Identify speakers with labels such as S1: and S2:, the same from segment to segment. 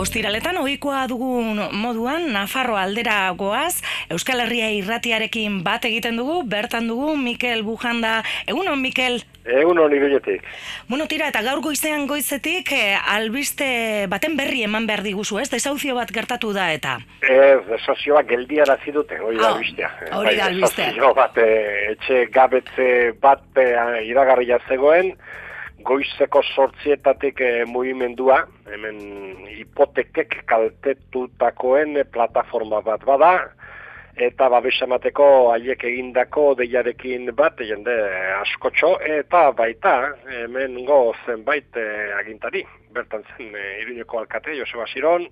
S1: Ostiraletan ohikoa dugun moduan Nafarro aldera goaz, Euskal Herria irratiarekin bat egiten dugu, bertan dugu Mikel Bujanda. Egunon Mikel?
S2: Egunon iruletik.
S1: Bueno, tira, eta gaur goizean goizetik eh, albiste baten berri eman behar diguzu, ez? Desauzio bat gertatu da eta.
S2: Ez, desazio bat geldia hori da
S1: Ah,
S2: albistea.
S1: hori da
S2: Bai,
S1: albistea.
S2: desazio bat, eh, etxe gabetze bat eh, iragarria zegoen, goizeko sortzietatik eh, mugimendua, hemen hipotekek kaltetutakoen eh, plataforma bat bada, eta babesamateko haiek egindako deiarekin bat, jende askotxo, eta baita hemen go zenbait eh, agintari, bertan zen eh, Iruñeko alkate, Joseba Siron,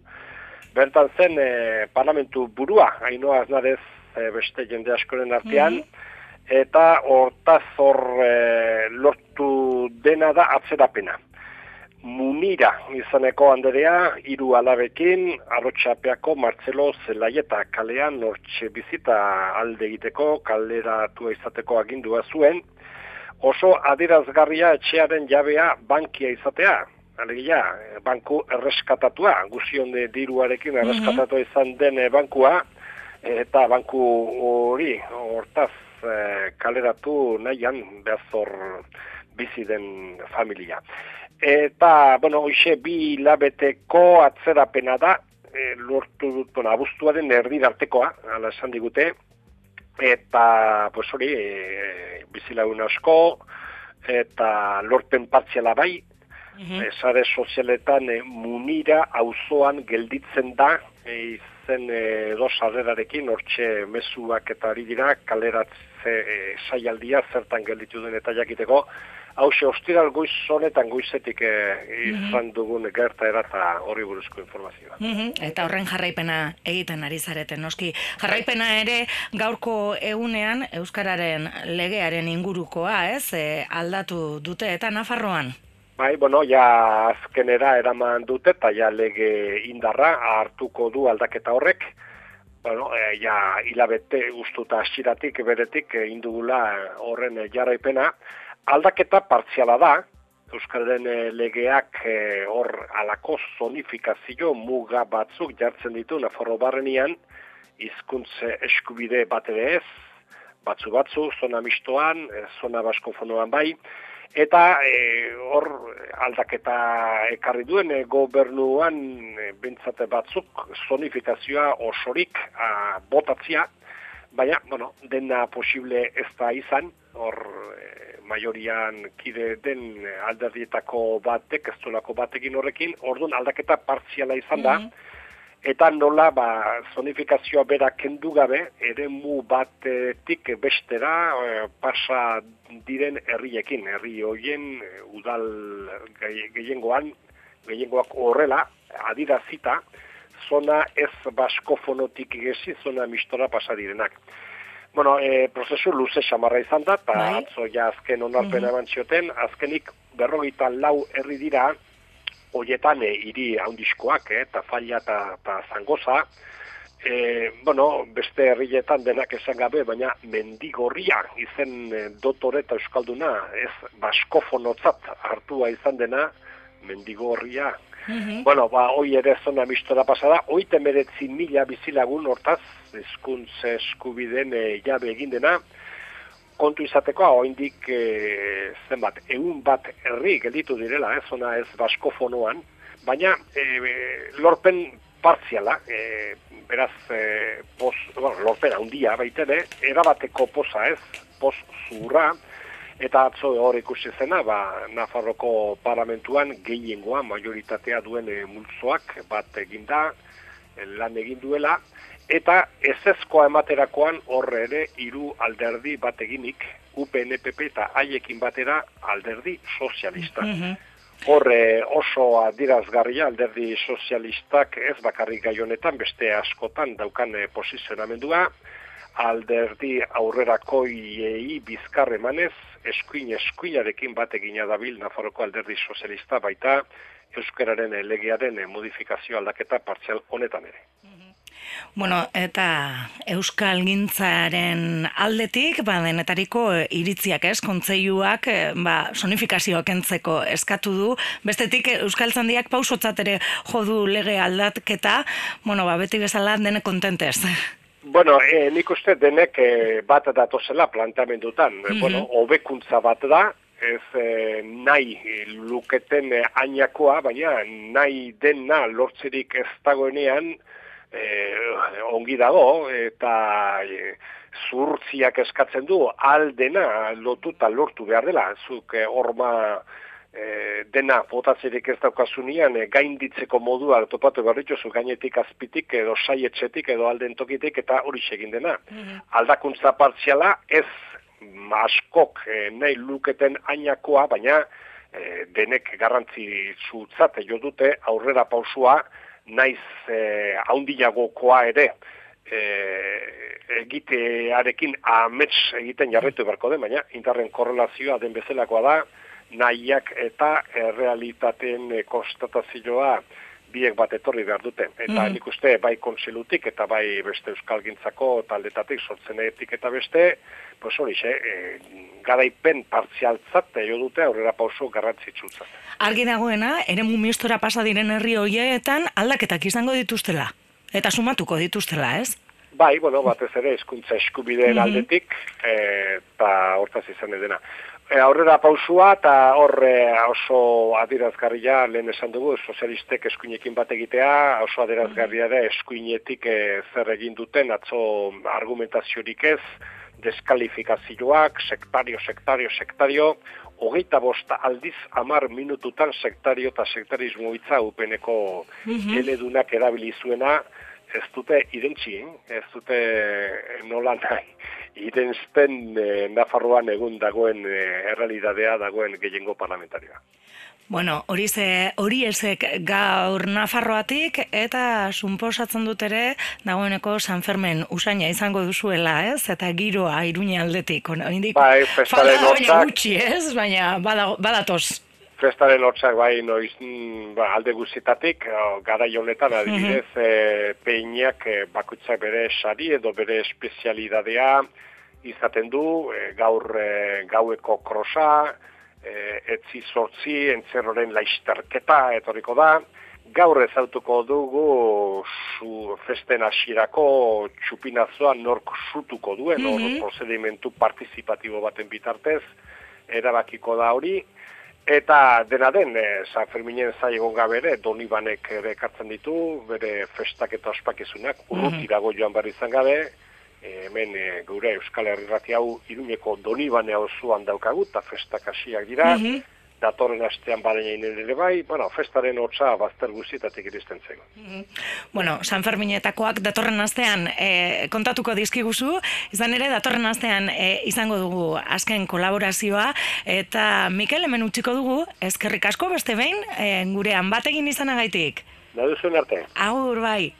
S2: bertan zen eh, parlamentu burua, hainoa aznarez eh, beste jende askoren artean, eta hortaz hor eh, lortu dena da atzerapena. Munira izaneko anderea, hiru alabekin, arotxapeako Martzelo Zelaieta kalean nortxe bizita alde egiteko, kaleratua izateko agindua zuen, oso adirazgarria etxearen jabea bankia izatea, alegia, banku erreskatatua, guzion de diruarekin erreskatatua izan den eh, bankua, eta banku hori, hortaz, eh, kaleratu nahian behazor bizi den familia. Eta, bueno, hoxe bi labeteko atzerapena da, e, lortu dut, bueno, abuztuaren erdirartekoa, ala esan digute, eta, pues hori, e, bizilagun asko, eta lorpen partziala bai,
S1: Mhm.
S2: e, sare sozialetan e, munira auzoan gelditzen da, e, izen e, edo sarrerarekin, hortxe mezuak eta ari dira, kaleratze e, saialdia zertan gelditu den eta jakiteko, hause ostiral goiz honetan goizetik e, izan dugun gerta eta hori buruzko informazioa.
S1: Mhm, Eta horren jarraipena egiten ari zareten, noski. Jarraipena ere gaurko egunean Euskararen legearen ingurukoa, ez? E, aldatu dute eta Nafarroan.
S2: Bai, bueno, ja azkenera eraman dute eta ja lege indarra hartuko du aldaketa horrek. Bueno, e, ja hilabete ustuta asiratik beretik e, indugula horren e, jarraipena. Aldaketa partziala da, Euskararen legeak hor alako zonifikazio muga batzuk jartzen ditu Nafarro barrenian, hizkuntze eskubide bat ere ez, batzu batzu, zona mistoan, zona baskofonoan bai, eta e, hor aldaketa ekarri duen e, gobernuan e, bintzate batzuk zonifikazioa osorik a, botatzia, baina, bueno, dena posible ez da izan, hor e, maiorian kide den alderdietako batek, ez batekin horrekin, orduan aldaketa partziala izan da, eta nola ba, zonifikazioa bera kendu gabe, eremu batetik bestera e, pasa diren herriekin, herri hoien e, udal gehiengoan, gehiengoak horrela, adirazita, zona ez baskofonotik egesi, zona mistora pasa direnak. Bueno, e, prozesu luze samarra izan da, eta
S1: Bai.
S2: atzo ja azken onarpena eman zioten, azkenik berrogeita lau herri dira, hoietan e, hiri haundiskoak, eh, eta falla eta, zangoza, e, bueno, beste herrietan denak esan gabe, baina mendigorria izen e, dotore eta euskalduna, ez baskofonotzat hartua izan dena, mendigorria.
S1: Mhm.
S2: Bueno, ba, hoi ere zona mistora pasada, hoite meretzi mila bizilagun hortaz, hizkuntza eskubiden e, jabe egin dena, kontu izateko, oindik e, zenbat, egun bat herri gelditu direla, ez zona ez baskofonoan, baina e, lorpen partziala, e, beraz, e, pos, bueno, lorpen handia baitere, erabateko poza ez, pos zurra, eta atzo hor ikusi zena, ba, Nafarroko parlamentuan gehiengoa, majoritatea duen e, multzoak bat eginda, lan egin duela, eta ezezkoa ematerakoan horre ere hiru alderdi bat eginik, UPNPP eta haiekin batera alderdi sozialista.
S1: Mhm.
S2: Horre oso adirazgarria alderdi sozialistak ez bakarrik gai honetan, beste askotan daukan eh, posizionamendua, alderdi aurrerakoiei bizkar emanez, eskuin eskuinarekin bat egina dabil Nafarroko alderdi sozialista baita Euskararen eh, legearen eh, modifikazio aldaketa partzial honetan ere.
S1: Bueno, eta Euskal Gintzaren aldetik, ba, denetariko iritziak ez, kontzeiuak, eh, ba, sonifikazioa kentzeko eskatu du, bestetik Euskal Zandiak pausotzat ere jodu lege aldatketa, bueno, ba, beti bezala dene kontentez.
S2: Bueno, e, nik uste denek e, bat datozela plantamendutan. Mm Bueno, hobekuntza bat da, ez e, nahi luketen e, ainakoa, baina nahi dena lortzerik ez dagoenean, e, ongi dago eta e, zurtziak eskatzen du aldena lotuta lortu behar dela zuk e, orma e, dena botatzerik ez daukazunian e, gainditzeko modua topatu behar zu gainetik azpitik edo saietxetik edo alden tokitik eta hori egin dena. Mhm. Aldakuntza partziala ez askok e, nahi luketen ainakoa, baina e, denek garrantzi zutzat jo dute aurrera pausua naiz e, haundiagokoa ere e, egitearekin amets egiten jarretu beharko den, baina interren korrelazioa den bezalakoa da, nahiak eta errealitateen konstatazioa biek bat etorri behar duten. Eta mm nik uste bai konselutik eta bai beste euskalgintzako taldetatik sortzen egetik eta beste, pues hori, e, garaipen partzialtzat jo dute aurrera pauso garrantzitsutzat.
S1: Argi dagoena, ere mumistora pasa diren herri horietan aldaketak izango dituztela. Eta sumatuko dituztela, ez?
S2: Bai, bueno, batez ere, eskuntza eskubideen mm aldetik, eta hortaz izan edena. E, aurrera pausua eta horre oso adirazgarria lehen esan dugu sozialistek eskuinekin bat egitea, oso adirazgarria da eskuinetik e, zer egin duten atzo argumentaziorik ez, deskalifikazioak, sektario, sektario, sektario, hogeita bosta aldiz amar minututan sektario eta sektarismo itza upeneko mm -hmm. eledunak erabilizuena, ez dute identzi, ez dute nola nahi, idensten e, Nafarroan egun dagoen e, errealidadea dagoen gehiengo parlamentarioa.
S1: Bueno, hori ze hori ezek gaur Nafarroatik eta sunposatzen dut ere dagoeneko San Fermen usaina izango duzuela, ez? Eta giroa Iruña aldetik. Oraindik
S2: bai, festaren hortzak
S1: gutxi, ez? Baina badatoz
S2: festaren hortzak bai noiz mm, ba, alde guztietatik, gara honetan adibidez, mm -hmm. e, peinak e, bakutzak bere sari edo bere espezialidadea izaten du, e, gaur e, gaueko krosa, e, etzi sortzi, entzerroren laizterketa etorriko da, gaur ezautuko dugu zu festen hasierako txupinazoa nork zutuko duen, mm -hmm. prozedimentu partizipatibo baten bitartez, erabakiko da hori, Eta dena den, e, San Ferminen zai egon gabere, Donibanek ere ekartzen ditu, bere festak eta ospakizunak, mhm. urrutirago joan behar izan gabe, e, hemen e, gure Euskal Herri hau iruneko Donibane osoan daukagu, eta festak hasiak dira, mhm datorren astean badain ere bai, bueno, festaren hotza bazter guztietatik iristen zego. Mm-hmm.
S1: Bueno, San Ferminetakoak datorren astean e, kontatuko dizkiguzu, izan ere datorren astean e, izango dugu azken kolaborazioa, eta Mikel hemen utziko dugu, ezkerrik asko beste behin, e, gurean batekin izanagaitik.
S2: Da duzuen arte.
S1: Agur bai.